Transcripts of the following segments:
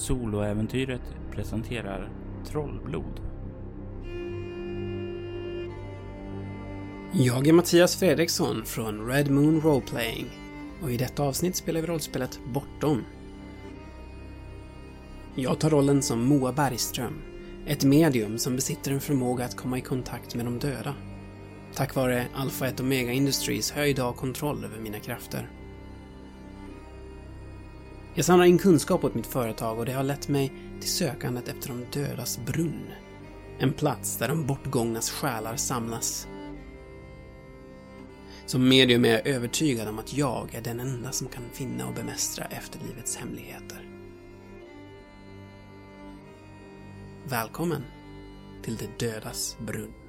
Soloäventyret presenterar Trollblod. Jag är Mattias Fredriksson från Red Moon Roleplaying och i detta avsnitt spelar vi rollspelet Bortom. Jag tar rollen som Moa Bergström, ett medium som besitter en förmåga att komma i kontakt med de döda. Tack vare Alpha 1 Omega Industries har jag idag kontroll över mina krafter. Jag samlar in kunskap åt mitt företag och det har lett mig till sökandet efter de dödas brunn. En plats där de bortgångnas själar samlas. Som medium är jag övertygad om att jag är den enda som kan finna och bemästra efterlivets hemligheter. Välkommen till de dödas brunn.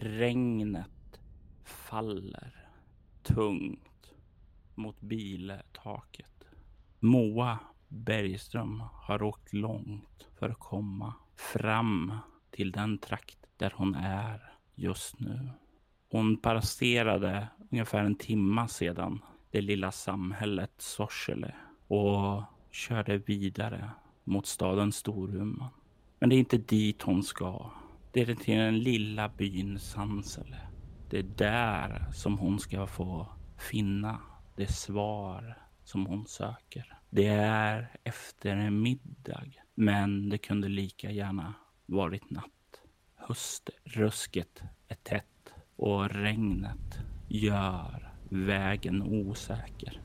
Regnet faller tungt mot biltaket. Moa Bergström har åkt långt för att komma fram till den trakt där hon är just nu. Hon passerade ungefär en timma sedan det lilla samhället Sorsele och körde vidare mot staden Storuman. Men det är inte dit hon ska. Det är till den lilla byn Sansele. Det är där som hon ska få finna det svar som hon söker. Det är efter en middag, men det kunde lika gärna varit natt. Höstrusket är tätt och regnet gör vägen osäker.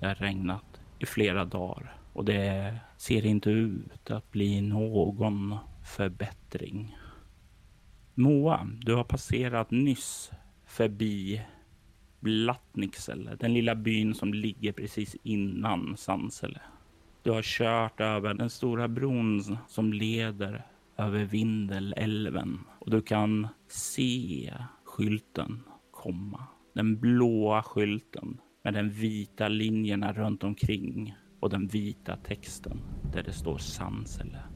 Det har regnat i flera dagar och det ser inte ut att bli någon förbättring. Moa, du har passerat nyss förbi Blattniksele, den lilla byn som ligger precis innan Sansele. Du har kört över den stora bron som leder över Vindelälven och du kan se skylten komma. Den blåa skylten med den vita linjerna runt omkring och den vita texten där det står Sansele.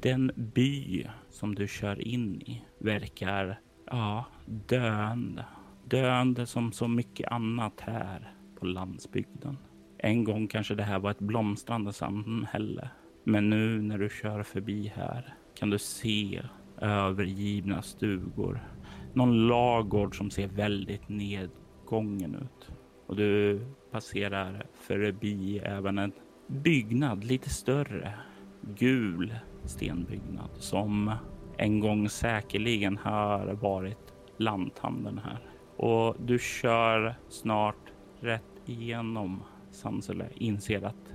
Den by som du kör in i verkar, ja, döende. Döende som så mycket annat här på landsbygden. En gång kanske det här var ett blomstrande samhälle. Men nu när du kör förbi här kan du se övergivna stugor. Någon lagård som ser väldigt nedgången ut. Och du passerar förbi även en byggnad lite större. Gul stenbyggnad som en gång säkerligen har varit lanthandeln här. Och du kör snart rätt igenom Sansele, inser att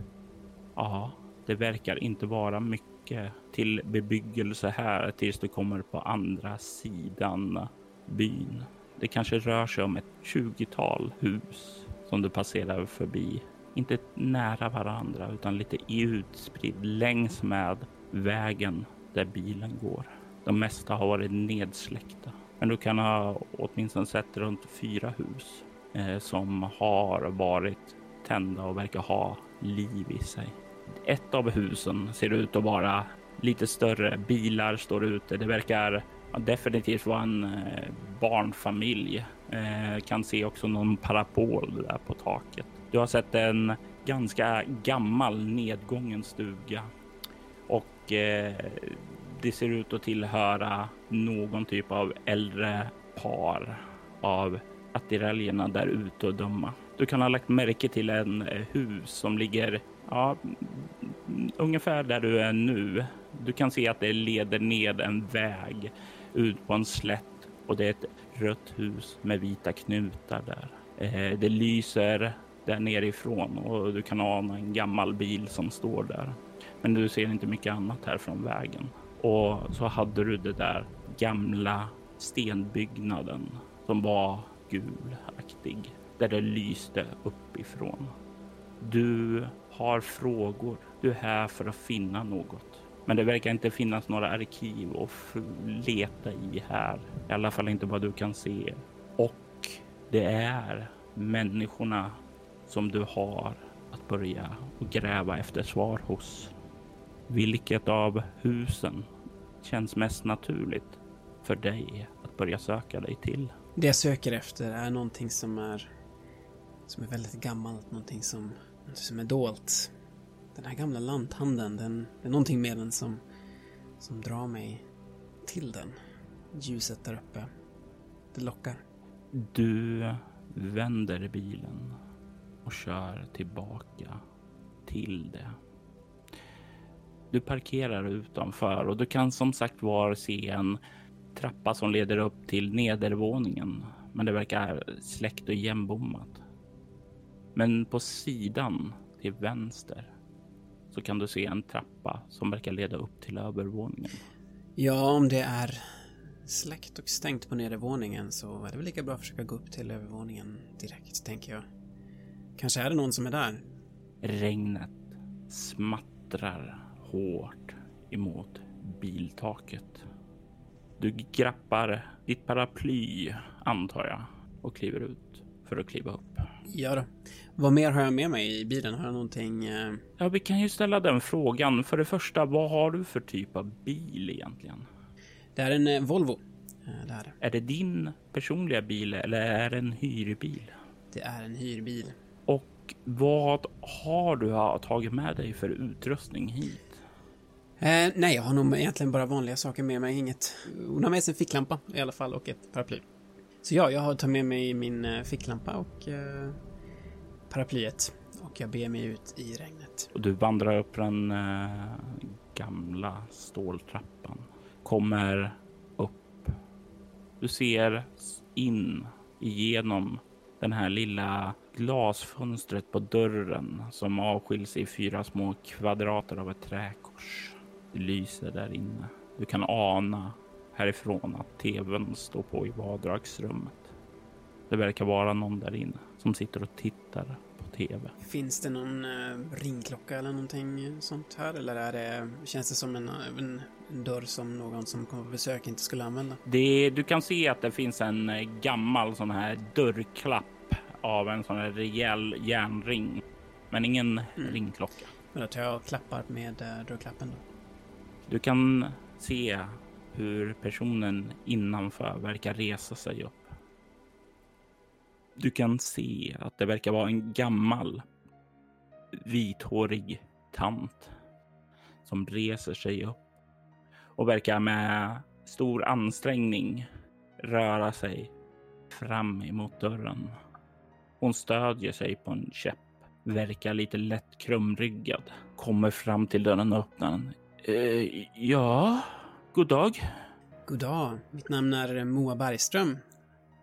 ja, det verkar inte vara mycket till bebyggelse här tills du kommer på andra sidan byn. Det kanske rör sig om ett tjugotal hus som du passerar förbi. Inte nära varandra utan lite utspridd längs med vägen där bilen går. De mesta har varit nedsläckta. Men du kan ha åtminstone sett runt fyra hus eh, som har varit tända och verkar ha liv i sig. Ett av husen ser ut att vara lite större. Bilar står ute. Det verkar definitivt vara en eh, barnfamilj. Eh, kan se också någon parabol där på taket. Du har sett en ganska gammal nedgången stuga eh, det ser ut att tillhöra någon typ av äldre par av attiraljerna där ute och döma. Du kan ha lagt märke till en eh, hus som ligger ja, ungefär där du är nu. Du kan se att det leder ned en väg ut på en slätt och det är ett rött hus med vita knutar där. Eh, det lyser där nerifrån och du kan ana en gammal bil som står där. Men du ser inte mycket annat här från vägen. Och så hade du det där gamla stenbyggnaden som var gulaktig där det lyste uppifrån. Du har frågor. Du är här för att finna något. Men det verkar inte finnas några arkiv att leta i här. I alla fall inte vad du kan se. Och det är människorna som du har att börja och gräva efter svar hos. Vilket av husen känns mest naturligt? för dig att börja söka dig till. Det jag söker efter är någonting som är som är väldigt gammalt, någonting som, någonting som är dolt. Den här gamla lanthandeln, den, det är någonting med den som, som drar mig till den. Ljuset där uppe. Det lockar. Du vänder bilen och kör tillbaka till det. Du parkerar utanför och du kan som sagt var se en trappa som leder upp till nedervåningen. Men det verkar släckt och igenbommat. Men på sidan till vänster så kan du se en trappa som verkar leda upp till övervåningen. Ja, om det är släckt och stängt på nedervåningen så är det väl lika bra att försöka gå upp till övervåningen direkt, tänker jag. Kanske är det någon som är där. Regnet smattrar hårt emot biltaket. Du grappar ditt paraply, antar jag, och kliver ut för att kliva upp. Ja då. Vad mer har jag med mig i bilen? Har jag någonting... Eh... Ja, vi kan ju ställa den frågan. För det första, vad har du för typ av bil egentligen? Det är en eh, Volvo. Eh, det är det. Är det din personliga bil eller är det en hyrbil? Det är en hyrbil. Och vad har du tagit med dig för utrustning hit? Eh, nej, jag har nog egentligen bara vanliga saker med mig. Inget... Hon har med sig en ficklampa i alla fall och ett paraply. Så ja, jag har tagit med mig min eh, ficklampa och eh, paraplyet. Och jag ber mig ut i regnet. Och du vandrar upp den eh, gamla ståltrappan. Kommer upp. Du ser in igenom den här lilla glasfönstret på dörren som avskiljs i fyra små kvadrater av ett träkors. Det lyser där inne. Du kan ana härifrån att tvn står på i vardagsrummet. Det verkar vara någon där inne som sitter och tittar på tv. Finns det någon uh, ringklocka eller någonting sånt här? Eller är det, känns det som en, en, en dörr som någon som kommer på besök inte skulle använda? Det, du kan se att det finns en eh, gammal sån här dörrklapp av en sån här rejäl järnring. Men ingen mm. ringklocka. Men då tar jag och klappar med uh, dörrklappen då. Du kan se hur personen innanför verkar resa sig upp. Du kan se att det verkar vara en gammal vithårig tant som reser sig upp och verkar med stor ansträngning röra sig fram emot dörren. Hon stödjer sig på en käpp, verkar lite lätt krumryggad, kommer fram till dörren och öppnar den. Eh, ja, god dag. God dag. Mitt namn är Moa Bergström.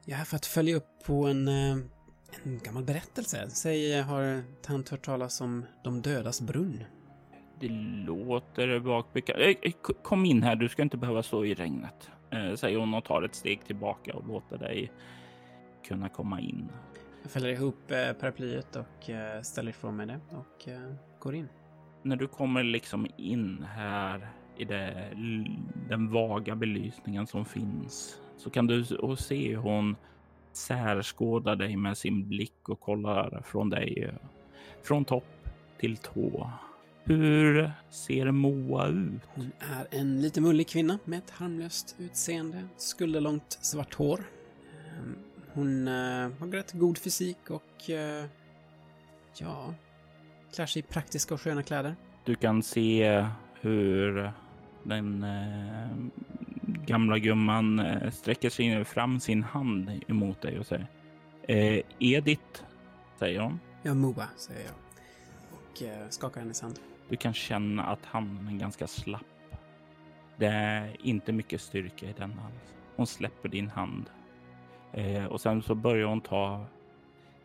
Jag är här för att följa upp på en, eh, en gammal berättelse. Säg, har tant hört talas om de dödas brunn? Det låter bakbekant. Eh, eh, kom in här, du ska inte behöva stå i regnet. Säger hon och tar ett steg tillbaka och låter dig kunna komma in. Jag fäller ihop paraplyet och ställer ifrån mig det och går in när du kommer liksom in här i det, den vaga belysningen som finns så kan du se hur hon särskådar dig med sin blick och kollar från dig från topp till tå. Hur ser Moa ut? Hon är en lite mullig kvinna med ett harmlöst utseende, skulderlångt svart hår. Ehm, hon eh, har rätt god fysik och eh, ja, klär sig i praktiska och sköna kläder. Du kan se hur den eh, gamla gumman eh, sträcker sig fram sin hand emot dig och säger eh, Edith, säger hon. Ja, Moa, säger jag och eh, skakar hennes hand. Du kan känna att handen är ganska slapp. Det är inte mycket styrka i den alls. Hon släpper din hand eh, och sen så börjar hon ta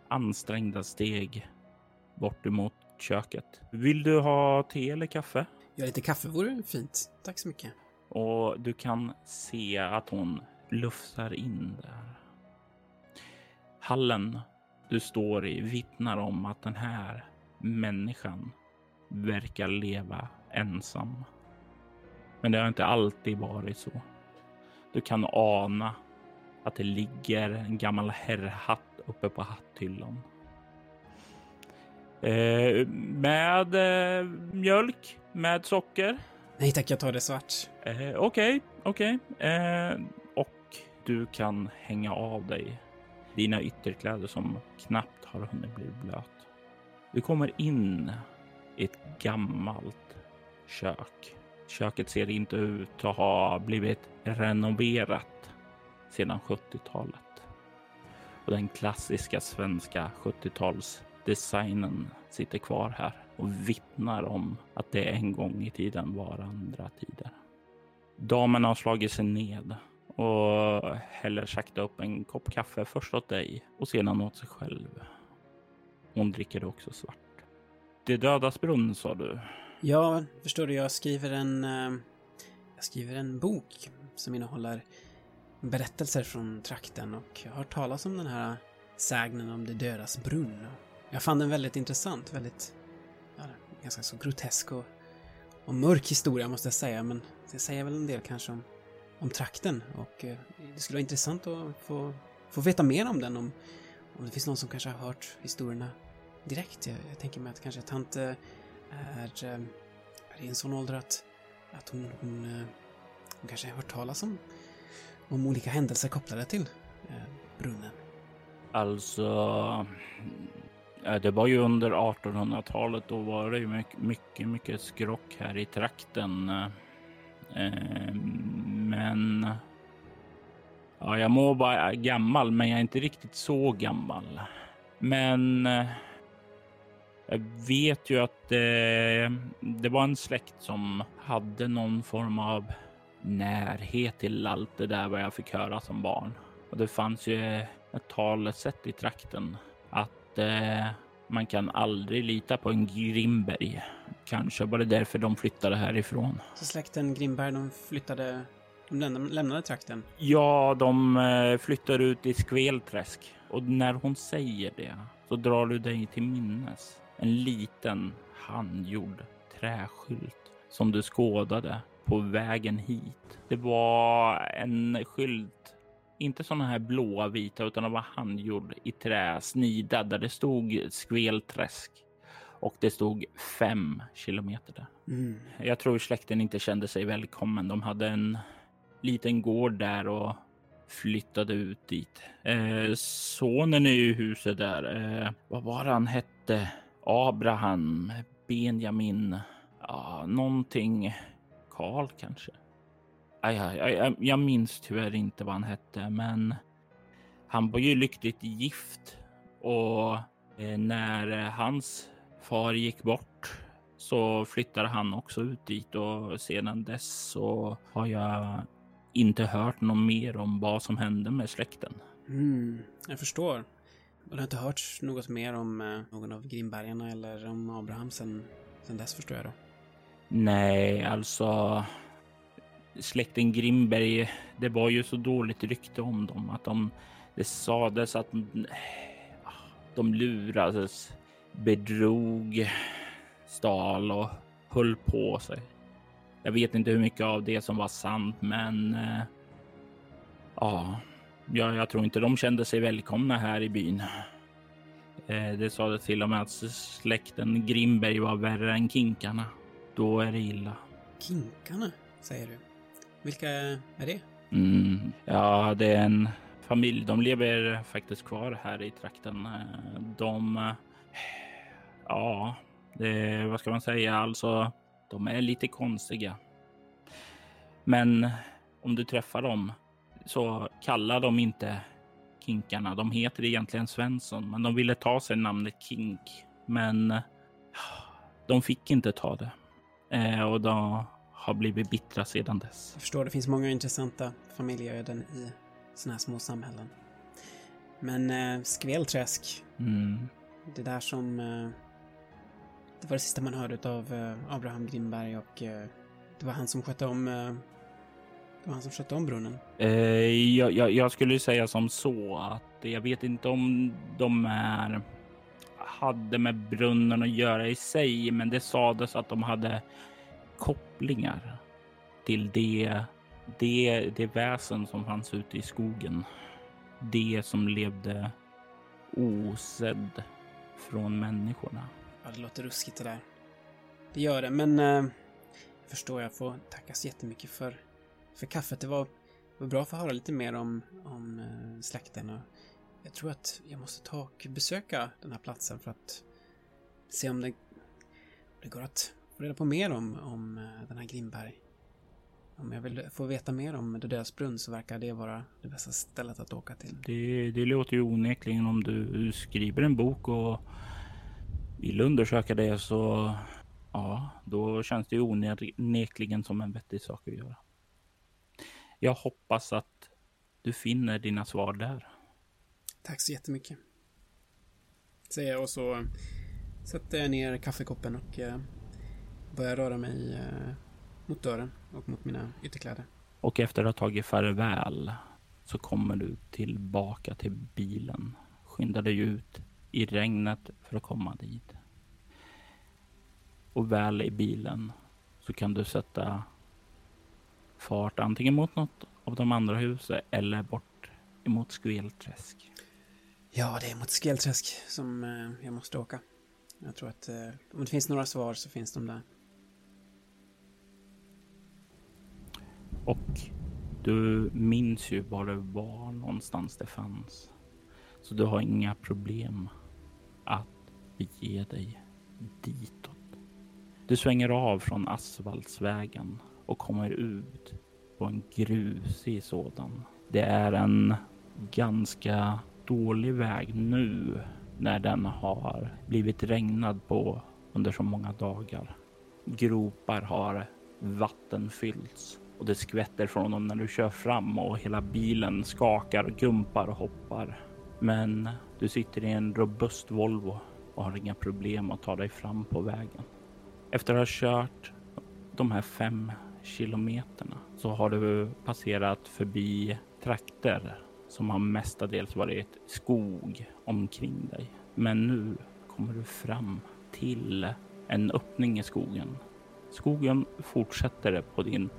ansträngda steg bort emot köket. Vill du ha te eller kaffe? Ja, lite kaffe vore fint. Tack så mycket. Och du kan se att hon lufsar in där. Hallen du står i vittnar om att den här människan verkar leva ensam. Men det har inte alltid varit så. Du kan ana att det ligger en gammal herrhatt uppe på hatthyllan. Eh, med eh, mjölk, med socker. Nej tack, jag tar det svart. Okej, eh, okej. Okay, okay. Eh, Du kan hänga av dig dina ytterkläder som knappt har hunnit bli blöt. Du kommer in i ett gammalt kök. Köket ser inte ut att ha blivit renoverat sedan 70-talet. Och den klassiska svenska designen sitter kvar här och vittnar om att det en gång i tiden var andra tider. Damen har slagit sig ned och häller sakta upp en kopp kaffe först åt dig och sedan åt sig själv. Hon dricker det också svart. Det dödas brunn sa du? Ja, förstår du, jag skriver en... Eh, jag skriver en bok som innehåller berättelser från trakten och jag har hört talas om den här sägnen om det dödas brunn. Jag fann den väldigt intressant, väldigt... Ja, ganska så grotesk och, och mörk historia måste jag säga, men det säger väl en del kanske om, om trakten och eh, det skulle vara intressant att få, få veta mer om den, om, om det finns någon som kanske har hört historierna direkt. Jag, jag tänker mig att kanske tant eh, är, eh, är i en sån ålder att, att hon, hon, eh, hon kanske har hört talas om, om olika händelser kopplade till eh, brunnen. Alltså, Eh, det var ju under 1800-talet. Då var det ju mycket, mycket, mycket skrock här i trakten. Eh, eh, men ja, jag må vara gammal, men jag är inte riktigt så gammal. Men jag vet ju att det, det var en släkt som hade någon form av närhet till allt det där vad jag fick höra som barn. Och det fanns ju ett talesätt i trakten att eh, man kan aldrig lita på en Grimberg. Kanske var det därför de flyttade härifrån. Så släkten Grimberg, de flyttade, de lämnade, trakten. Ja, de eh, flyttar ut i Skvelträsk och när hon säger det så drar du dig till minnes en liten handgjord träskylt som du skådade på vägen hit. Det var en skylt, inte sådana här blåa vita, utan den var handgjord i trä, snidad där det stod Skvelträsk och det stod fem kilometer där. Mm. Jag tror släkten inte kände sig välkommen. De hade en liten gård där och flyttade ut dit. Eh, sonen i huset där, eh, vad var han hette? Abraham, Benjamin, ja, någonting. Karl kanske. Aj, aj, jag minns tyvärr inte vad han hette, men han var ju lyckligt gift och eh, när eh, hans far gick bort så flyttade han också ut dit och sedan dess så har jag inte hört något mer om vad som hände med släkten. Mm, jag förstår. Och det har inte hörts något mer om eh, någon av Grimbergarna eller om Abraham sen, sen dess förstår jag då. Nej, alltså släkten Grimberg, det var ju så dåligt rykte om dem att de, det sades att ah, de lurades, bedrog, stal och höll på sig. Jag vet inte hur mycket av det som var sant, men eh, ja, jag, jag tror inte de kände sig välkomna här i byn. Eh, det sades till och med att släkten Grimberg var värre än kinkarna. Då är det illa. Kinkarna, säger du. Vilka är det? Mm, ja, det är en familj. De lever faktiskt kvar här i trakten. De, ja, det, vad ska man säga? Alltså, de är lite konstiga. Men om du träffar dem så kallar de inte kinkarna. De heter egentligen Svensson, men de ville ta sig namnet Kink. Men de fick inte ta det eh, och då har blivit bittra sedan dess. Jag förstår, det finns många intressanta familjeöden i såna här små samhällen. Men eh, Skvelträsk, Mm. det där som... Eh, det var det sista man hörde av eh, Abraham Grimberg och eh, det var han som skötte om... Eh, det var han som skötte om brunnen. Eh, jag, jag, jag skulle säga som så att jag vet inte om de är hade med brunnen att göra i sig, men det sades att de hade kopplingar till det, det, det väsen som fanns ute i skogen. Det som levde osedd från människorna. Ja, det låter ruskigt det där. Det gör det, men... Eh, förstår jag får tacka så jättemycket för, för kaffet. Det var, var bra att få höra lite mer om, om eh, släkten och jag tror att jag måste ta och besöka den här platsen för att se om det, om det går att få reda på mer om, om eh, den här Grimberg. Om jag vill få veta mer om dödas brunn så verkar det vara det bästa stället att åka till. Det, det låter ju onekligen om du skriver en bok och vill undersöka det så ja, då känns det ju onekligen som en vettig sak att göra. Jag hoppas att du finner dina svar där. Tack så jättemycket. Säger jag och så sätter jag ner kaffekoppen och eh, börjar röra mig eh, mot dörren och mot mina ytterkläder. Och efter att ha tagit farväl så kommer du tillbaka till bilen. Skyndar dig ut i regnet för att komma dit. Och väl i bilen så kan du sätta fart antingen mot något av de andra husen eller bort emot Skvelträsk. Ja, det är mot Skvelträsk som eh, jag måste åka. Jag tror att eh, om det finns några svar så finns de där. Och du minns ju var det var någonstans det fanns. Så du har inga problem att bege dig ditåt. Du svänger av från asfaltsvägen och kommer ut på en grusig sådan. Det är en ganska dålig väg nu när den har blivit regnad på under så många dagar. Gropar har vattenfyllts och det skvätter från dem när du kör fram och hela bilen skakar, gumpar och hoppar. Men du sitter i en robust Volvo och har inga problem att ta dig fram på vägen. Efter att ha kört de här fem kilometerna så har du passerat förbi trakter som har mestadels varit skog omkring dig. Men nu kommer du fram till en öppning i skogen. Skogen fortsätter på din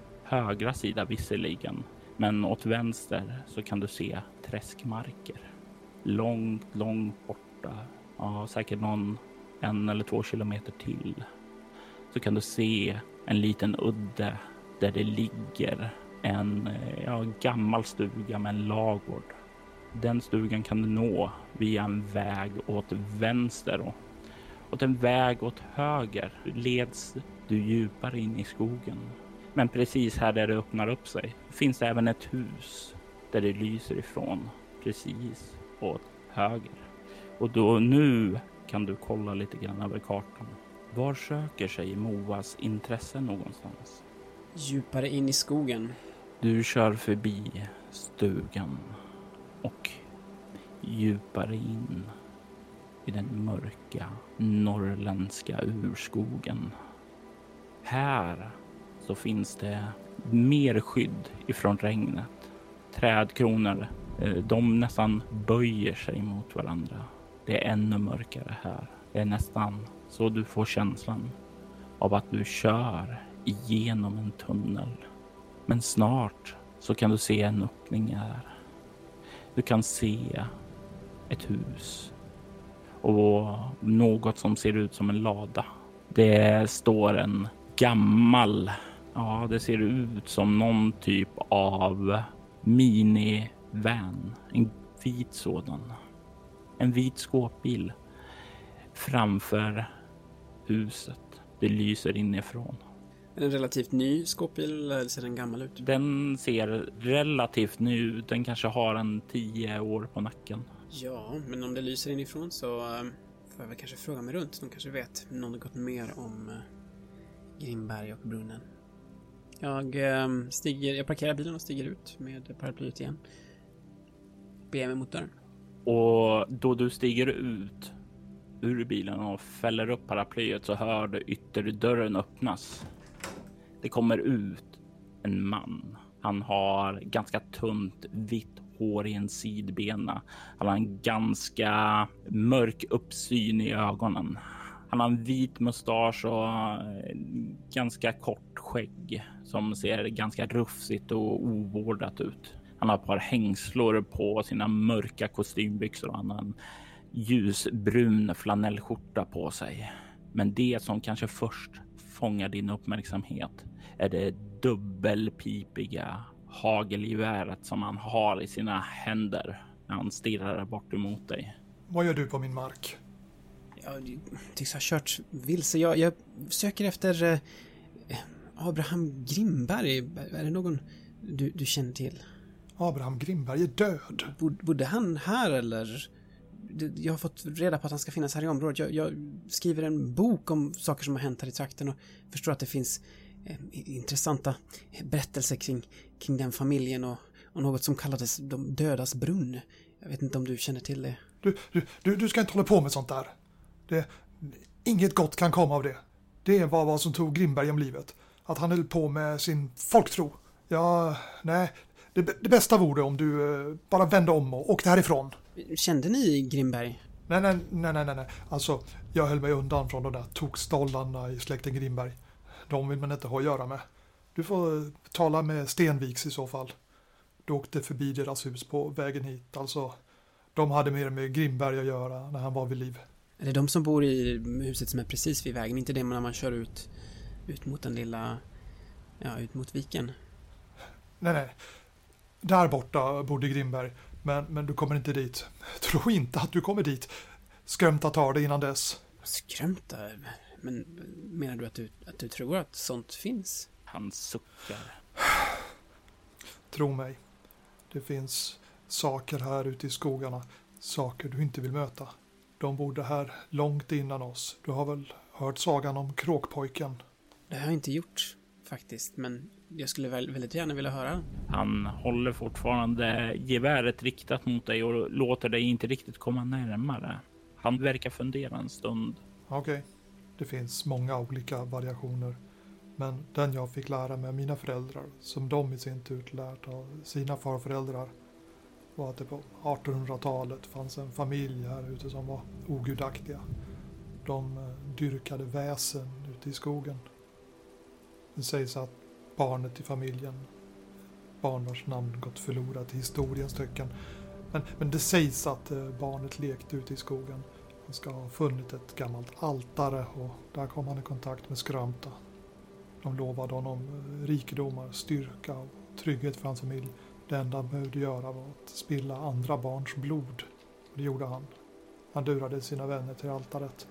högra sida visserligen, men åt vänster så kan du se träskmarker. Långt, långt borta, ja, säkert någon en eller två kilometer till, så kan du se en liten udde där det ligger en ja, gammal stuga med en lagård. Den stugan kan du nå via en väg åt vänster och åt en väg åt höger leds du djupare in i skogen. Men precis här där det öppnar upp sig finns det även ett hus där det lyser ifrån precis åt höger. Och då nu kan du kolla lite grann över kartan. Var söker sig Moas intresse någonstans? Djupare in i skogen. Du kör förbi stugan och djupare in i den mörka norrländska urskogen. Här så finns det mer skydd ifrån regnet. Trädkronor, eh, de nästan böjer sig mot varandra. Det är ännu mörkare här. Det är nästan så du får känslan av att du kör igenom en tunnel. Men snart så kan du se en öppning här. Du kan se ett hus och något som ser ut som en lada. Det står en gammal, ja, det ser ut som någon typ av minivan, en vit sådan. En vit skåpbil framför huset. Det lyser inifrån. Är det en relativt ny skåpbil eller ser den gammal ut? Den ser relativt ny ut. Den kanske har en tio år på nacken. Ja, men om det lyser inifrån så äh, får jag väl kanske fråga mig runt. De kanske vet något mer om äh, Grimberg och brunnen. Jag ehm, stiger, jag parkerar bilen och stiger ut med paraplyet igen. Beger mig mot dörren. Och då du stiger ut ur bilen och fäller upp paraplyet så hör du ytterdörren öppnas. Det kommer ut en man. Han har ganska tunt vitt hår i en sidbena. Han har en ganska mörk uppsyn i ögonen. Han har en vit mustasch och eh, ganska kort skägg som ser ganska rufsigt och ovårdat ut. Han har ett par hängslor på sina mörka kostymbyxor och han har en ljusbrun flanellskjorta på sig. Men det som kanske först fångar din uppmärksamhet är det dubbelpipiga hagelgeväret som han har i sina händer när han stirrar bort emot dig. Vad gör du på min mark? Jag tycks ha kört vilse. Jag, jag söker efter eh, Abraham Grimberg. Är det någon du, du känner till? Abraham Grimberg är död. Bod, bodde han här eller? Jag har fått reda på att han ska finnas här i området. Jag, jag skriver en bok om saker som har hänt här i trakten och förstår att det finns eh, intressanta berättelser kring, kring den familjen och, och något som kallades de dödas brunn. Jag vet inte om du känner till det? Du, du, du, du ska inte hålla på med sånt där. Det, inget gott kan komma av det. Det var vad som tog Grimberg om livet. Att han höll på med sin folktro. Ja, nej. Det, det bästa vore om du eh, bara vände om och åkte härifrån. Kände ni Grimberg? Nej, nej, nej, nej, nej. Alltså, jag höll mig undan från de där tokstollarna i släkten Grimberg. De vill man inte ha att göra med. Du får eh, tala med Stenviks i så fall. Du åkte förbi deras hus på vägen hit. Alltså, de hade mer med Grimberg att göra när han var vid liv. Är det de som bor i huset som är precis vid vägen? Inte det när man kör ut, ut mot den lilla... Ja, ut mot viken? Nej, nej. Där borta bodde Grimberg. Men, men du kommer inte dit. Tro inte att du kommer dit. Skrömta tar det innan dess. Skrömta? Men menar du att, du att du tror att sånt finns? Han suckar. Tro mig. Det finns saker här ute i skogarna. Saker du inte vill möta. De bodde här långt innan oss. Du har väl hört sagan om kråkpojken? Det har jag inte gjort faktiskt, men jag skulle väldigt gärna vilja höra. Han håller fortfarande geväret riktat mot dig och låter dig inte riktigt komma närmare. Han verkar fundera en stund. Okej, okay. det finns många olika variationer. Men den jag fick lära mig av mina föräldrar, som de i sin tur lärt av sina farföräldrar, var att det på 1800-talet fanns en familj här ute som var ogudaktiga. De eh, dyrkade väsen ute i skogen. Det sägs att barnet i familjen, barn vars namn gått förlorat i historiens töcken, men, men det sägs att eh, barnet lekte ute i skogen. Han ska ha funnit ett gammalt altare och där kom han i kontakt med Skrömta. De lovade honom eh, rikedomar, styrka och trygghet för hans familj. Det enda han behövde göra var att spilla andra barns blod. Och det gjorde han. Han lurade sina vänner till altaret,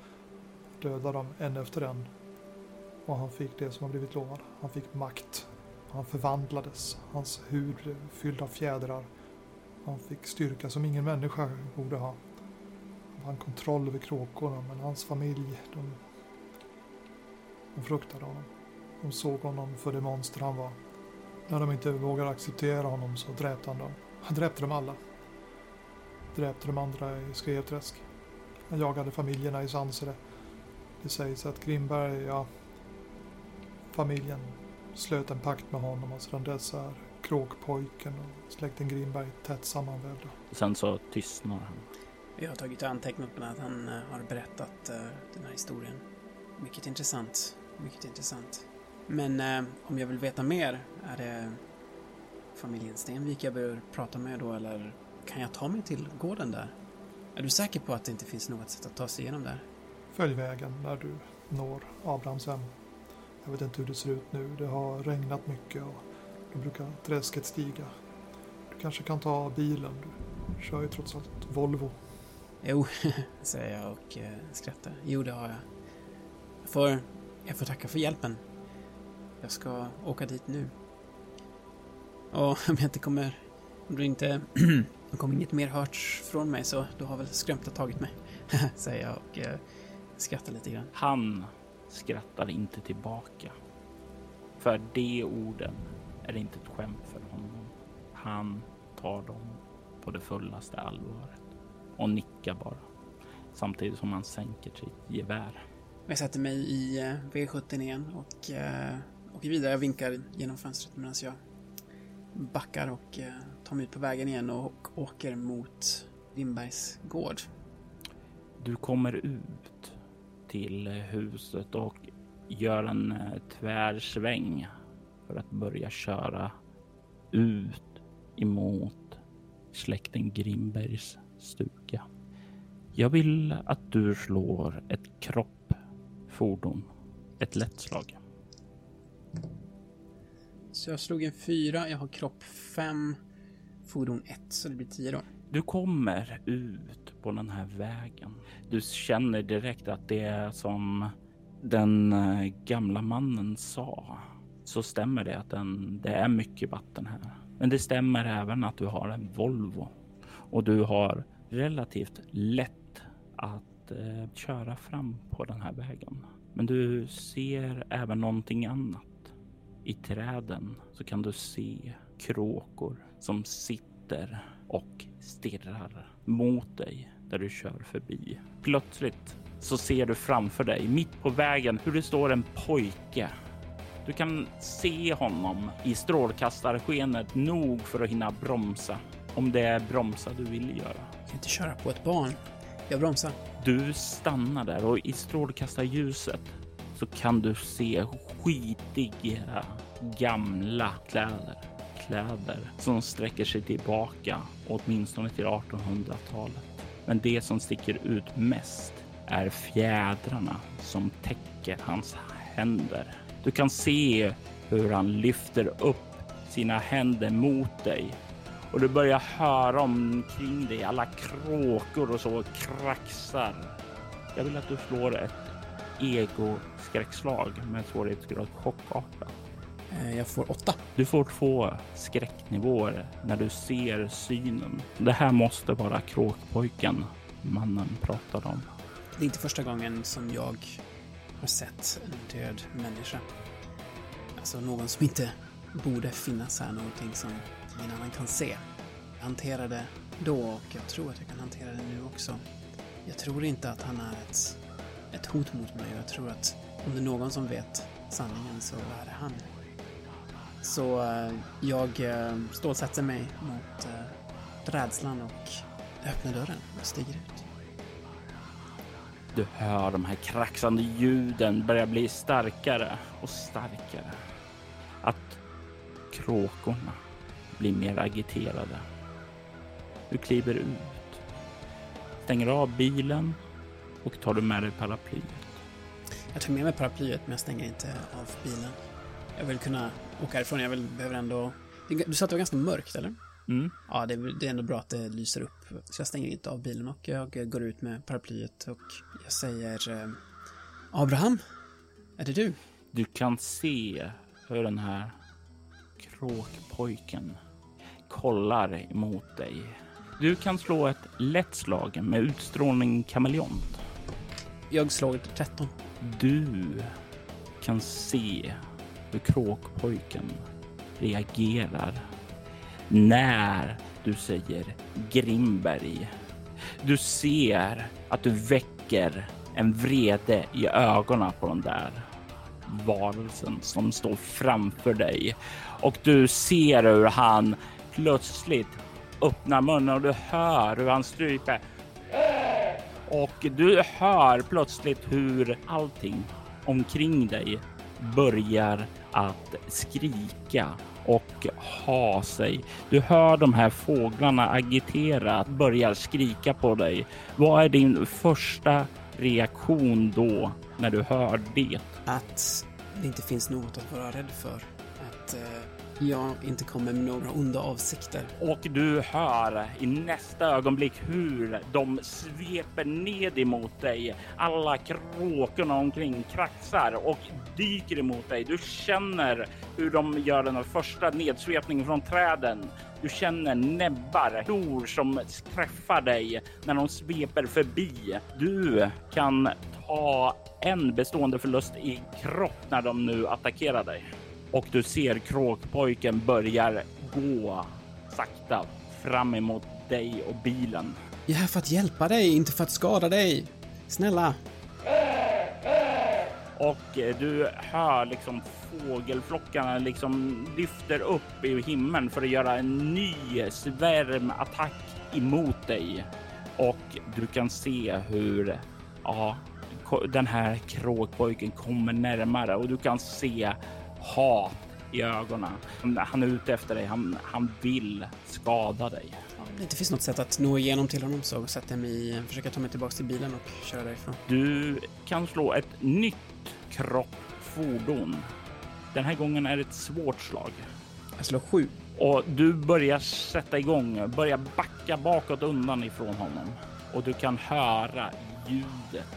dödade dem en efter en. Och han fick det som han blivit lovad. Han fick makt. Han förvandlades. Hans hud blev fylld av fjädrar. Han fick styrka som ingen människa borde ha. Han vann kontroll över kråkorna, men hans familj, de, de fruktade honom. De såg honom för det monster han var. När de inte vågade acceptera honom så dräpte han dem. Han dräpte dem alla. Dräpte de andra i Skrevträsk. Han jagade familjerna i Sansele. Det sägs att Grimberg, ja, familjen slöt en pakt med honom och sedan dess är Kråkpojken och släkten Grimberg tätt sammanvävda. Sen så tystnar han. Vi har tagit antecknat på att han eh, har berättat uh, den här historien. Mycket intressant. Mycket intressant. Men eh, om jag vill veta mer, är det familjen Stenvik jag bör prata med då eller kan jag ta mig till gården där? Är du säker på att det inte finns något sätt att ta sig igenom där? Följ vägen när du når Abrahams hem. Jag vet inte hur det ser ut nu. Det har regnat mycket och då brukar träsket stiga. Du kanske kan ta bilen. Du kör ju trots allt Volvo. Jo, säger jag och eh, skrattar. Jo, det har jag. Jag får, jag får tacka för hjälpen. Jag ska åka dit nu. Och om jag inte kommer... Om du inte... om kommer inget mer hörts från mig så då har väl skrömta tagit mig. Säger jag och eh, skrattar lite grann. Han skrattar inte tillbaka. För de orden är inte ett skämt för honom. Han tar dem på det fullaste allvaret och nickar bara samtidigt som han sänker sitt gevär. Jag sätter mig i eh, V70 igen och eh, åker vidare. Jag vinkar genom fönstret medan jag backar och eh, tar mig ut på vägen igen och åker mot Lindbergs gård. Du kommer ut till eh, huset och gör en eh, tvärsväng för att börja köra ut emot släkten Grimbergs stuga. Jag vill att du slår ett kropp fordon, ett lätt slag. Så jag slog en fyra, jag har kropp fem, fordon ett, så det blir tio då. Du kommer ut på den här vägen. Du känner direkt att det är som den eh, gamla mannen sa. Så stämmer det att den, det är mycket vatten här. Men det stämmer även att du har en Volvo och du har relativt lätt att eh, köra fram på den här vägen. Men du ser även någonting annat. I träden så kan du se kråkor som sitter och stirrar mot dig där du kör förbi. Plötsligt så ser du framför dig, mitt på vägen, hur det står en pojke. Du kan se honom i strålkastarskenet nog för att hinna bromsa. Om det är bromsa du vill göra. Jag kan inte köra på ett barn. Jag bromsar. Du stannar där och i strålkastarljuset så kan du se skitiga gamla kläder. Kläder som sträcker sig tillbaka åtminstone till 1800-talet. Men det som sticker ut mest är fjädrarna som täcker hans händer. Du kan se hur han lyfter upp sina händer mot dig och du börjar höra omkring dig alla kråkor och så kraxar. Jag vill att du slår ett ego-skräckslag med svårighetsgrad chockartat. Eh, Jag får åtta. Du får två skräcknivåer när du ser synen. Det här måste vara kråkpojken mannen pratade om. Det är inte första gången som jag har sett en död människa. Alltså någon som inte borde finnas här, någonting som ingen annan kan se. Jag hanterade då och jag tror att jag kan hantera det nu också. Jag tror inte att han är ett, ett hot mot mig och jag tror att om det är någon som vet sanningen så är det han. Så eh, jag eh, stålsätter mig mot eh, rädslan och öppnar dörren och stiger ut. Du hör de här kraxande ljuden börja bli starkare och starkare. Att kråkorna blir mer agiterade. Du kliver ut, stänger av bilen och tar du med dig paraplyet. Jag tar med mig paraplyet men jag stänger inte av bilen. Jag vill kunna åka härifrån. Jag vill, behöver ändå... Du sa att det var ganska mörkt, eller? Mm. Ja, det, är- det är ändå bra att det lyser upp. Så jag stänger inte av bilen och jag går ut med paraplyet och jag säger... Eh, Abraham? Är det du? Du kan se hur den här kråkpojken kollar emot dig. Du kan slå ett lätt slag med utstrålning kameleont. Jag slår 13. Du kan se hur kråkpojken reagerar när du säger Grimberg. Du ser att du väcker en vrede i ögonen på den där varelsen som står framför dig och du ser hur han plötsligt öppnar munnen och du hör hur han stryper och du hör plötsligt hur allting omkring dig börjar att skrika och ha sig. Du hör de här fåglarna agitera, börjar skrika på dig. Vad är din första reaktion då när du hör det? Att det inte finns något att vara rädd för. Att eh, jag inte kommer med några onda avsikter. Och du hör i nästa ögonblick hur de sveper ned emot dig. Alla kråkorna omkring kraxar och dyker emot dig. Du känner hur de gör den första nedsvepningen från träden. Du känner näbbar, klor som träffar dig när de sveper förbi. Du kan ta en bestående förlust i kropp när de nu attackerar dig och du ser kråkpojken börjar gå sakta fram emot dig och bilen. Jag är här för att hjälpa dig, inte för att skada dig. Snälla. Och eh, du hör liksom fågelflockarna liksom lyfter upp i himlen för att göra en ny svärmattack emot dig. Och du kan se hur ja, den här kråkpojken kommer närmare och du kan se hat i ögonen. Han är ute efter dig. Han, han vill skada dig. Om det inte finns något sätt att nå igenom till honom så jag mig i, försöker ta mig tillbaka till bilen och köra därifrån. Du kan slå ett nytt kropp fordon Den här gången är det ett svårt slag. Jag slår sju. Och du börjar sätta igång, börjar backa bakåt undan ifrån honom. Och du kan höra ljudet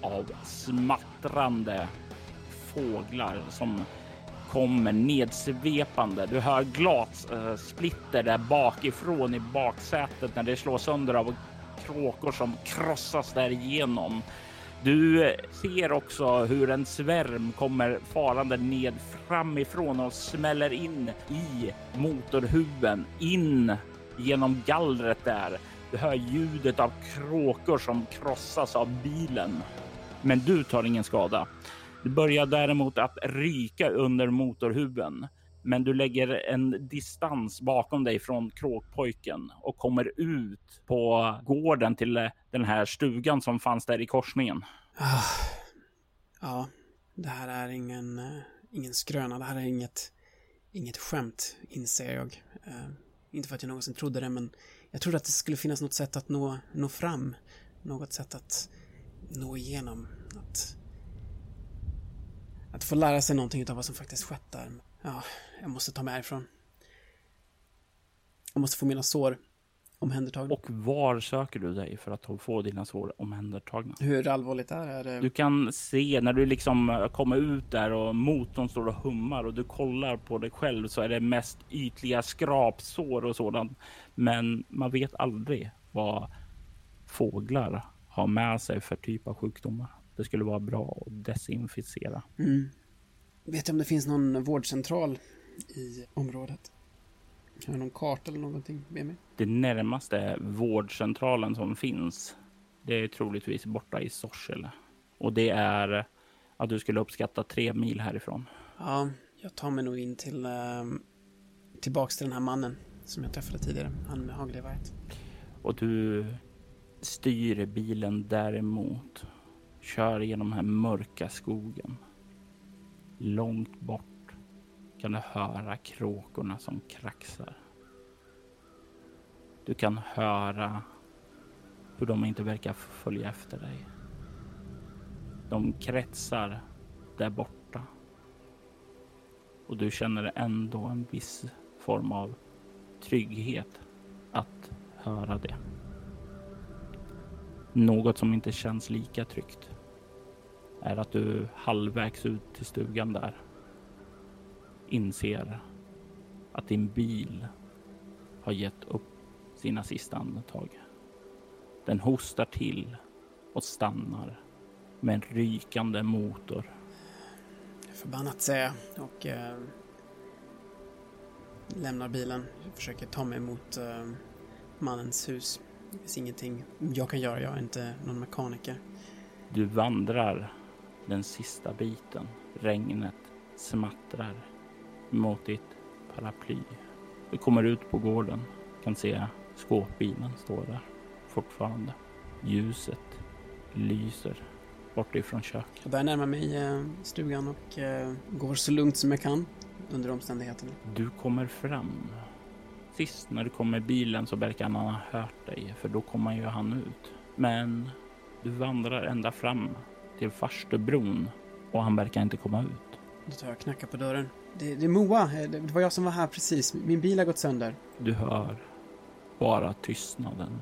av smattrande fåglar som kommer nedsvepande. Du hör glassplitter där bakifrån i baksätet när det slås sönder av kråkor som krossas därigenom. Du ser också hur en svärm kommer farande ned framifrån och smäller in i motorhuven, in genom gallret där. Du hör ljudet av kråkor som krossas av bilen. Men du tar ingen skada. Du börjar däremot att ryka under motorhuven, men du lägger en distans bakom dig från kråkpojken och kommer ut på gården till eh, den här stugan som fanns där i korsningen. Ah. Ja, det här är ingen, eh, ingen skröna. Det här är inget, inget skämt, inser jag. Eh, inte för att jag någonsin trodde det, men jag trodde att det skulle finnas något sätt att nå, nå fram. Något sätt att nå igenom. Att att få lära sig någonting av vad som faktiskt skett där. Ja, jag måste ta mig härifrån. Jag måste få mina sår omhändertagna. Och var söker du dig för att få dina sår omhändertagna? Hur allvarligt är det? Du kan se när du liksom kommer ut där och motorn står och hummar och du kollar på dig själv så är det mest ytliga skrapsår och sådant. Men man vet aldrig vad fåglar har med sig för typ av sjukdomar det skulle vara bra att desinficera. Mm. Vet du om det finns någon vårdcentral i området? Har du någon karta eller någonting med mig? Det närmaste vårdcentralen som finns, det är troligtvis borta i Sorsele. Och det är att du skulle uppskatta tre mil härifrån. Ja, jag tar mig nog in till äh, tillbaks till den här mannen som jag träffade tidigare, han med hagelgeväret. Och du styr bilen däremot kör genom den här mörka skogen. Långt bort kan du höra kråkorna som kraxar. Du kan höra hur de inte verkar följa efter dig. De kretsar där borta. Och du känner ändå en viss form av trygghet att höra det. Något som inte känns lika tryggt är att du halvvägs ut till stugan där inser att din bil har gett upp sina sista andetag. Den hostar till och stannar med en rykande motor. Förbannat säger jag och eh, lämnar bilen. Jag försöker ta mig mot eh, mannens hus. Det finns ingenting jag kan göra. Jag är inte någon mekaniker. Du vandrar den sista biten. Regnet smattrar mot ditt paraply. Du kommer ut på gården. Kan se skåpbilen stå där fortfarande. Ljuset lyser bortifrån köket. Jag börjar närma mig eh, stugan och eh, går så lugnt som jag kan under omständigheterna. Du kommer fram. Sist när du kom med bilen så verkar han ha hört dig för då kommer ju han ut. Men du vandrar ända fram till Farstubron och han verkar inte komma ut. Då tar jag och knackar på dörren. Det, det är Moa. Det var jag som var här precis. Min bil har gått sönder. Du hör bara tystnaden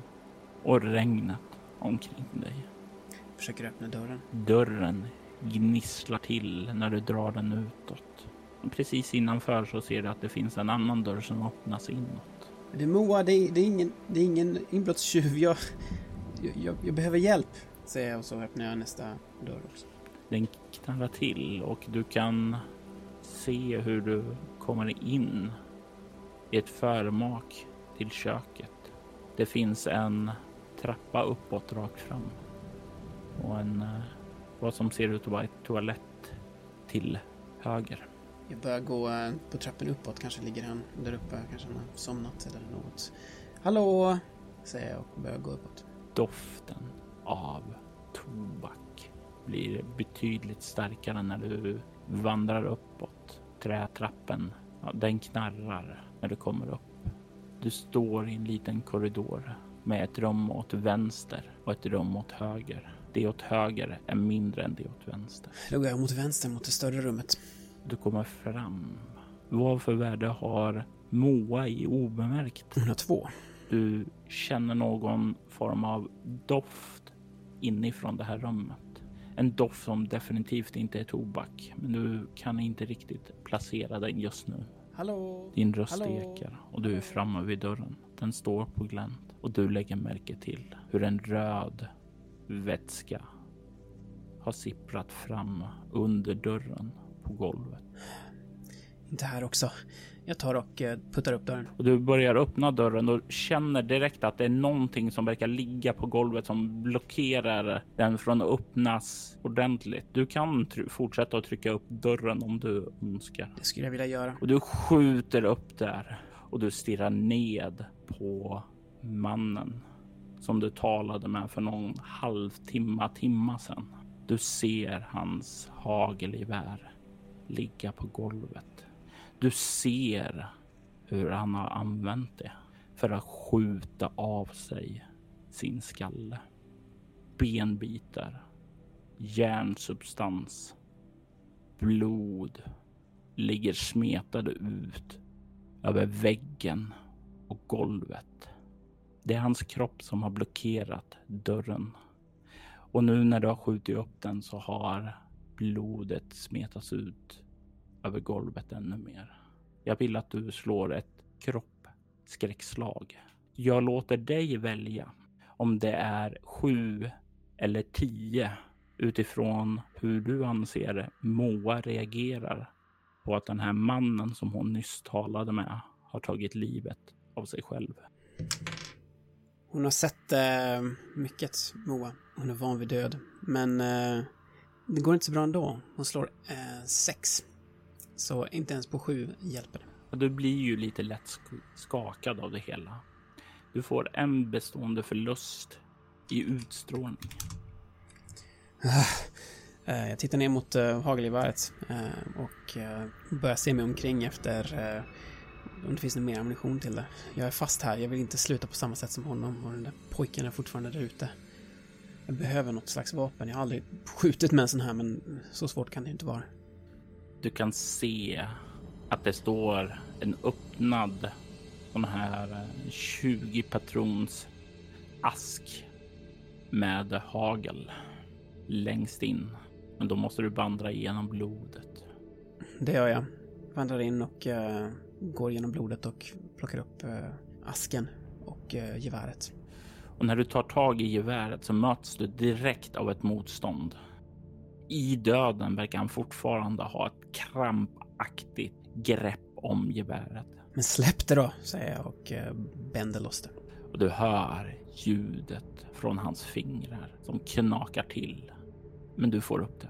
och regnet omkring dig. Jag försöker öppna dörren. Dörren gnisslar till när du drar den utåt. Precis innanför så ser du att det finns en annan dörr som öppnas inåt. Det är Moa, det är, det är ingen, det är ingen inbrottstjuv. Jag, jag, jag behöver hjälp säger jag och så öppnar jag nästa dörr också. Den knallar till och du kan se hur du kommer in i ett förmak till köket. Det finns en trappa uppåt rakt fram och en eh, vad som ser ut att vara ett toalett till höger. Jag börjar gå eh, på trappen uppåt, kanske ligger han där uppe, kanske han har somnat eller något. Hallå, säger jag och börjar gå uppåt. Doften av tobak blir betydligt starkare när du vandrar uppåt. Trätrappen, ja, den knarrar när du kommer upp. Du står i en liten korridor med ett rum åt vänster och ett rum åt höger. Det åt höger är mindre än det åt vänster. Då går jag mot vänster, mot det större rummet. Du kommer fram. Vad för värde har Moa i obemärkt? Hon har två. Du känner någon form av doft inifrån det här rummet. En doft som definitivt inte är tobak, men du kan inte riktigt placera den just nu. Hallå? Din röst Hallå? ekar och du är framme vid dörren. Den står på glänt och du lägger märke till hur en röd vätska har sipprat fram under dörren på golvet. Inte här också. Jag tar och eh, puttar upp dörren. Och du börjar öppna dörren och känner direkt att det är någonting som verkar ligga på golvet som blockerar den från att öppnas ordentligt. Du kan fortsätta att trycka upp dörren om du önskar. Det skulle jag vilja göra. Och du skjuter upp där och du stirrar ned på mannen som du talade med för någon halvtimme, timma sedan. Du ser hans hagelgevär ligga på golvet. Du ser hur han har använt det för att skjuta av sig sin skalle. Benbitar, järnsubstans, blod ligger smetade ut över väggen och golvet. Det är hans kropp som har blockerat dörren. Och nu när du har skjutit upp den så har blodet smetats ut över golvet ännu mer. Jag vill att du slår ett kroppskräckslag. Jag låter dig välja om det är sju eller tio utifrån hur du anser Moa reagerar på att den här mannen som hon nyss talade med har tagit livet av sig själv. Hon har sett eh, mycket, Moa. Hon är van vid död. Men eh, det går inte så bra ändå. Hon slår eh, sex. Så inte ens på sju hjälper det. Du blir ju lite lätt sk- skakad av det hela. Du får en bestående förlust i utstrålning. Eh, jag tittar ner mot eh, hagelgeväret eh, och börjar se mig omkring efter om det finns någon mer ammunition till det. Jag är fast här. Jag vill inte sluta på samma sätt som honom och den där pojken är fortfarande där ute. Jag behöver något slags vapen. Jag har aldrig skjutit med en sån här men så svårt kan det ju inte vara. Du kan se att det står en öppnad sån här eh, 20 patrons ask med hagel längst in. Men då måste du vandra igenom blodet. Det gör jag. Vandrar in och eh, går genom blodet och plockar upp eh, asken och eh, geväret. Och när du tar tag i geväret så möts du direkt av ett motstånd. I döden verkar han fortfarande ha ett krampaktigt grepp om geväret. Men släpp det då, säger jag och eh, bänder loss det. Och du hör ljudet från hans fingrar som knakar till. Men du får upp det.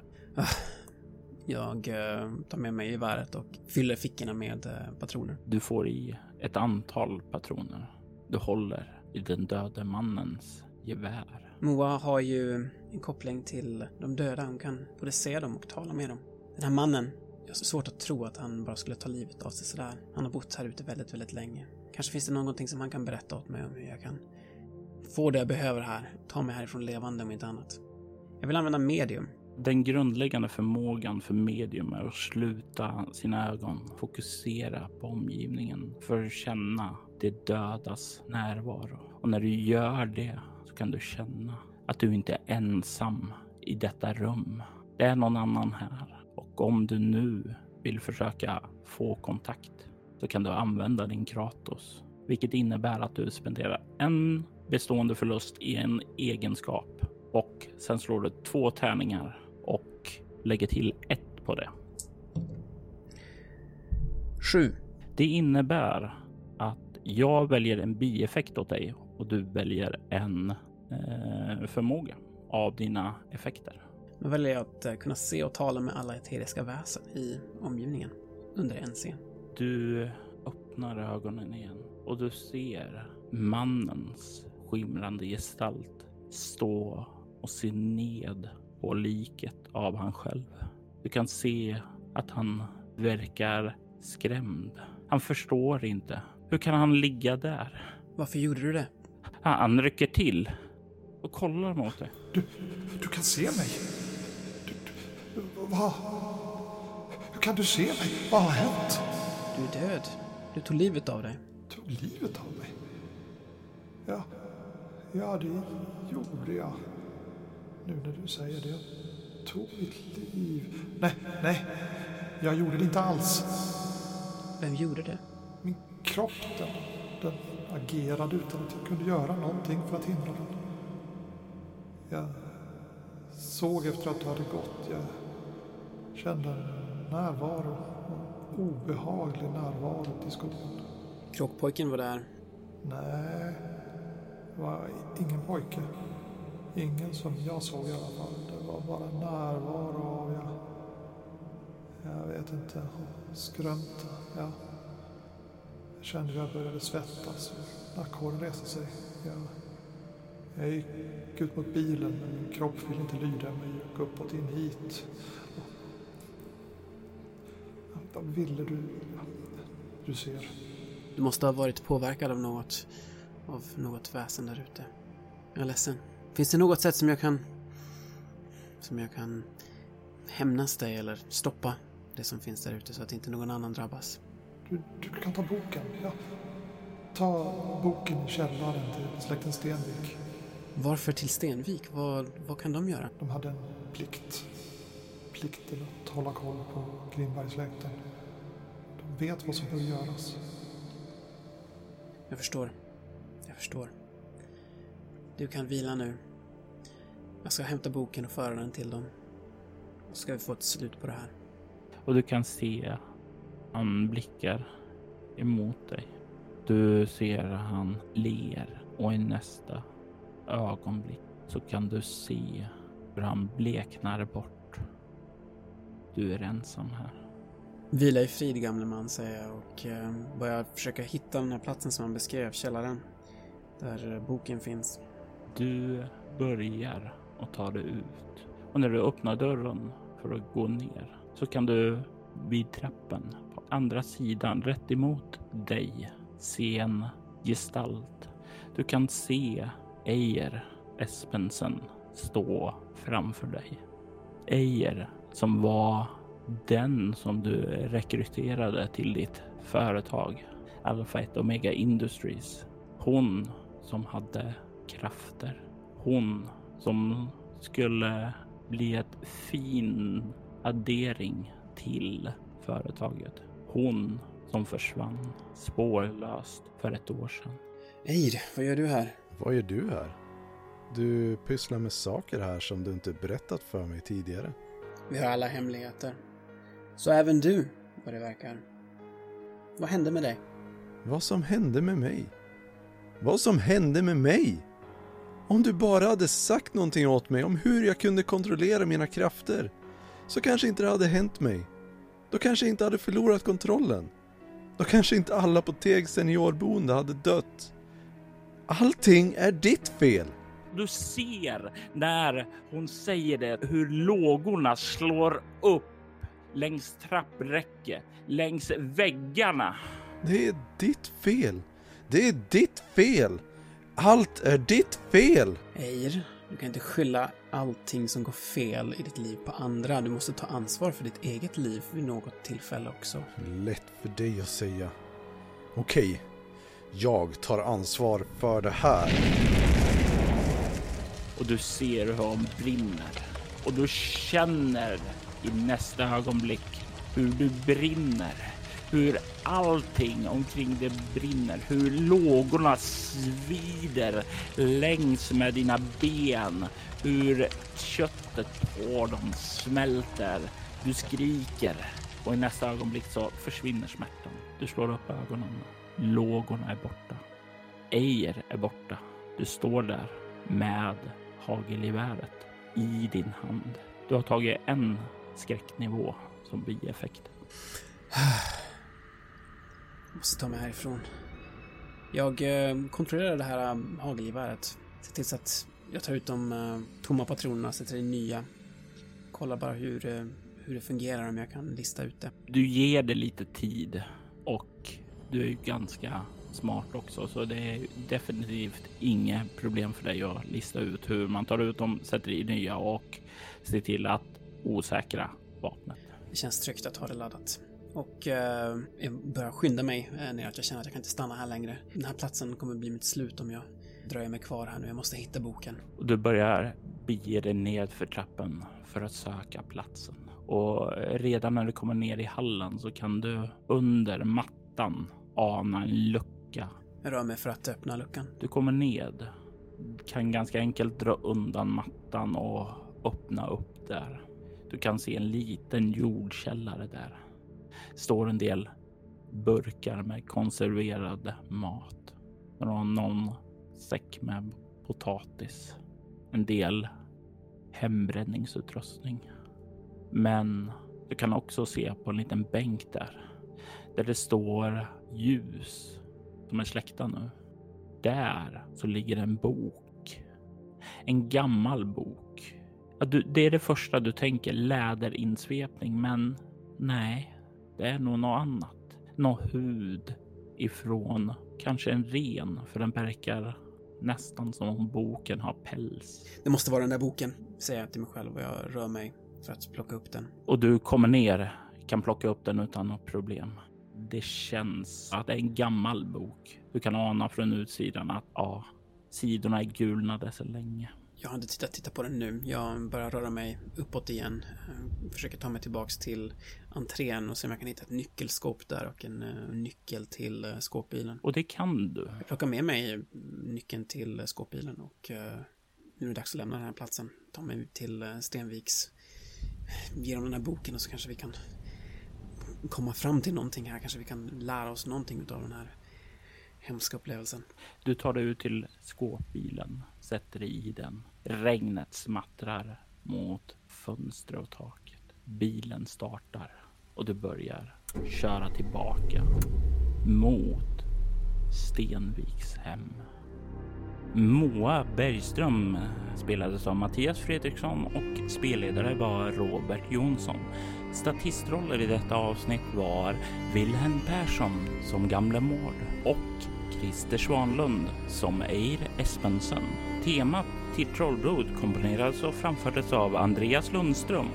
Jag eh, tar med mig geväret och fyller fickorna med eh, patroner. Du får i ett antal patroner. Du håller i den döde mannens gevär. Moa har ju en koppling till de döda. Hon kan både se dem och tala med dem. Den här mannen, jag har så svårt att tro att han bara skulle ta livet av sig sådär. Han har bott här ute väldigt, väldigt länge. Kanske finns det någonting som han kan berätta åt mig om hur jag kan få det jag behöver här. Ta mig härifrån levande om inte annat. Jag vill använda medium. Den grundläggande förmågan för medium är att sluta sina ögon, fokusera på omgivningen för att känna det dödas närvaro. Och när du gör det så kan du känna att du inte är ensam i detta rum. Det är någon annan här. Och om du nu vill försöka få kontakt så kan du använda din Kratos, vilket innebär att du spenderar en bestående förlust i en egenskap och sen slår du två tärningar och lägger till ett på det. Sju. Det innebär att jag väljer en bieffekt åt dig och du väljer en eh, förmåga av dina effekter. Då väljer jag att eh, kunna se och tala med alla eteriska väsen i omgivningen under en scen. Du öppnar ögonen igen och du ser mannens skimrande gestalt stå och se ned på liket av han själv. Du kan se att han verkar skrämd. Han förstår inte. Hur kan han ligga där? Varför gjorde du det? Han rycker till och kollar mot dig. Du, du kan se mig. Du, du, va? hur kan du se mig? Vad har hänt? Du är död. Du tog livet av dig. Tog livet av mig? Ja, ja det gjorde jag. Nu när du säger det. Jag tog mitt liv. Nej, nej. Jag gjorde det inte alls. Vem gjorde det? Min kropp, den, den agerade utan att jag kunde göra någonting för att hindra den. Jag såg efter att du hade gått. Jag kände närvaro. En obehaglig närvaro i skogen. Kråkpojken var där. Nej, det var ingen pojke. Ingen som jag såg i alla fall. Det var bara närvaro av, jag, jag vet inte, skrömta. Ja. Jag kände hur jag började svettas. Nackhåren reste sig. Jag, jag gick ut mot bilen men min kropp ville inte lyda mig. Jag gick uppåt in hit. Vad ville du? Du ser. Du måste ha varit påverkad av något, av något väsen där ute. Jag är ledsen. Finns det något sätt som jag kan, som jag kan hämnas dig eller stoppa det som finns där ute så att inte någon annan drabbas? Du, du kan ta boken. Ja. Ta boken i källaren till släkten Stenvik. Varför till Stenvik? Vad, vad kan de göra? De hade en plikt. Plikten att hålla koll på Grimbergssläkten. De vet vad som behöver göras. Jag förstår. Jag förstår. Du kan vila nu. Jag ska hämta boken och föra den till dem. Så ska vi få ett slut på det här. Och du kan se han blickar emot dig. Du ser han ler och i nästa ögonblick så kan du se hur han bleknar bort. Du är ensam här. Vila i frid gamle man, säger jag och eh, börjar försöka hitta den här platsen som han beskrev, källaren. Där eh, boken finns. Du börjar att ta dig ut och när du öppnar dörren för att gå ner så kan du vid trappen på andra sidan rätt emot dig se en gestalt. Du kan se Eier Espensen stå framför dig. Eier som var den som du rekryterade till ditt företag Alpha 1 Omega Industries. Hon som hade krafter. Hon som skulle bli ett fin addering till företaget. Hon som försvann spårlöst för ett år sedan. Eir, vad gör du här? Vad gör du här? Du pysslar med saker här som du inte berättat för mig tidigare. Vi har alla hemligheter. Så även du, vad det verkar. Vad hände med dig? Vad som hände med mig? Vad som hände med mig? Om du bara hade sagt någonting åt mig om hur jag kunde kontrollera mina krafter så kanske inte det hade hänt mig. Då kanske jag inte hade förlorat kontrollen. Då kanske inte alla på Teg seniorboende hade dött. Allting är ditt fel. Du ser när hon säger det hur lågorna slår upp längs trappräcke, längs väggarna. Det är ditt fel. Det är ditt fel. Allt är ditt fel. Eir, du kan inte skylla allting som går fel i ditt liv på andra. Du måste ta ansvar för ditt eget liv vid något tillfälle också. Lätt för dig att säga. Okej, jag tar ansvar för det här. Och du ser hur hon brinner. Och du känner i nästa ögonblick hur du brinner. Hur allting omkring dig brinner. Hur lågorna svider längs med dina ben. Hur köttet på dem smälter. Du skriker och i nästa ögonblick så försvinner smärtan. Du slår upp ögonen. Lågorna är borta. Eier är borta. Du står där med hagelgeväret i din hand. Du har tagit en skräcknivå som bieffekt. Jag måste ta mig härifrån. Jag eh, kontrollerar det här eh, hagelgeväret. Ser till så att jag tar ut de eh, tomma patronerna och sätter in nya. Kollar bara hur, hur det fungerar om jag kan lista ut det. Du ger det lite tid du är ju ganska smart också, så det är definitivt inget problem för dig att lista ut hur man tar ut dem, sätter i nya och ser till att osäkra vapnet. Det känns tryggt att ha det laddat. Och eh, jag börjar skynda mig eh, att jag känner att jag kan inte stanna här längre. Den här platsen kommer bli mitt slut om jag dröjer mig kvar här nu. Jag måste hitta boken. Du börjar bege dig ned för trappen för att söka platsen. Och redan när du kommer ner i hallen så kan du under mattan ana en lucka. Jag rör mig för att öppna luckan. Du kommer ned, kan ganska enkelt dra undan mattan och öppna upp där. Du kan se en liten jordkällare där. Står en del burkar med konserverad mat. Någon säck med potatis. En del hembränningsutrustning. Men du kan också se på en liten bänk där. Där det står ljus som är släckta nu. Där så ligger en bok. En gammal bok. Ja, du, det är det första du tänker, läderinsvepning, men nej, det är nog något annat. Nå hud ifrån kanske en ren, för den verkar nästan som om boken har päls. Det måste vara den där boken, säger jag till mig själv och jag rör mig för att plocka upp den. Och du kommer ner, kan plocka upp den utan något problem. Det känns att det är en gammal bok. Du kan ana från utsidan att ja, sidorna är gulnade så länge. Jag har inte tittat titta på den nu. Jag börjar röra mig uppåt igen. Jag försöker ta mig tillbaks till entrén och se om jag kan hitta ett nyckelskåp där och en uh, nyckel till uh, skåpbilen. Och det kan du. Jag plockar med mig nyckeln till skåpbilen och nu är det dags att lämna den här platsen. Ta mig ut till Stenviks. Ge dem den här boken och så kanske vi kan komma fram till någonting här. Kanske vi kan lära oss någonting av den här hemska upplevelsen. Du tar dig ut till skåpbilen, sätter dig i den. Regnet smattrar mot fönster och taket. Bilen startar och du börjar köra tillbaka mot Stenviks hem. Moa Bergström spelades av Mattias Fredriksson och spelledare var Robert Jonsson. Statistroller i detta avsnitt var Wilhelm Persson som Gamle Mård och Christer Svanlund som Eir Espensen. Temat till Trollblod komponerades och framfördes av Andreas Lundström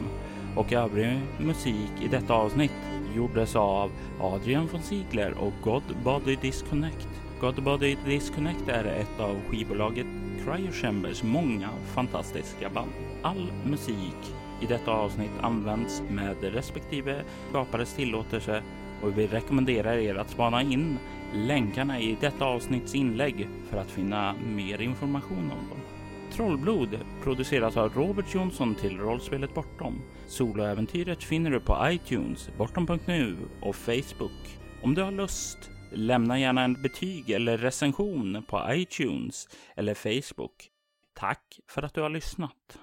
och övrig musik i detta avsnitt gjordes av Adrian von Ziegler och God Body Disconnect. God Body Disconnect är ett av skivbolaget Cryo Chambers många fantastiska band. All musik i detta avsnitt används med respektive skapares tillåtelse och vi rekommenderar er att spana in länkarna i detta avsnitts inlägg för att finna mer information om dem. Trollblod produceras av Robert Jonsson till rollspelet Bortom. Soloäventyret finner du på iTunes, bortom.nu och Facebook. Om du har lust, lämna gärna en betyg eller recension på iTunes eller Facebook. Tack för att du har lyssnat.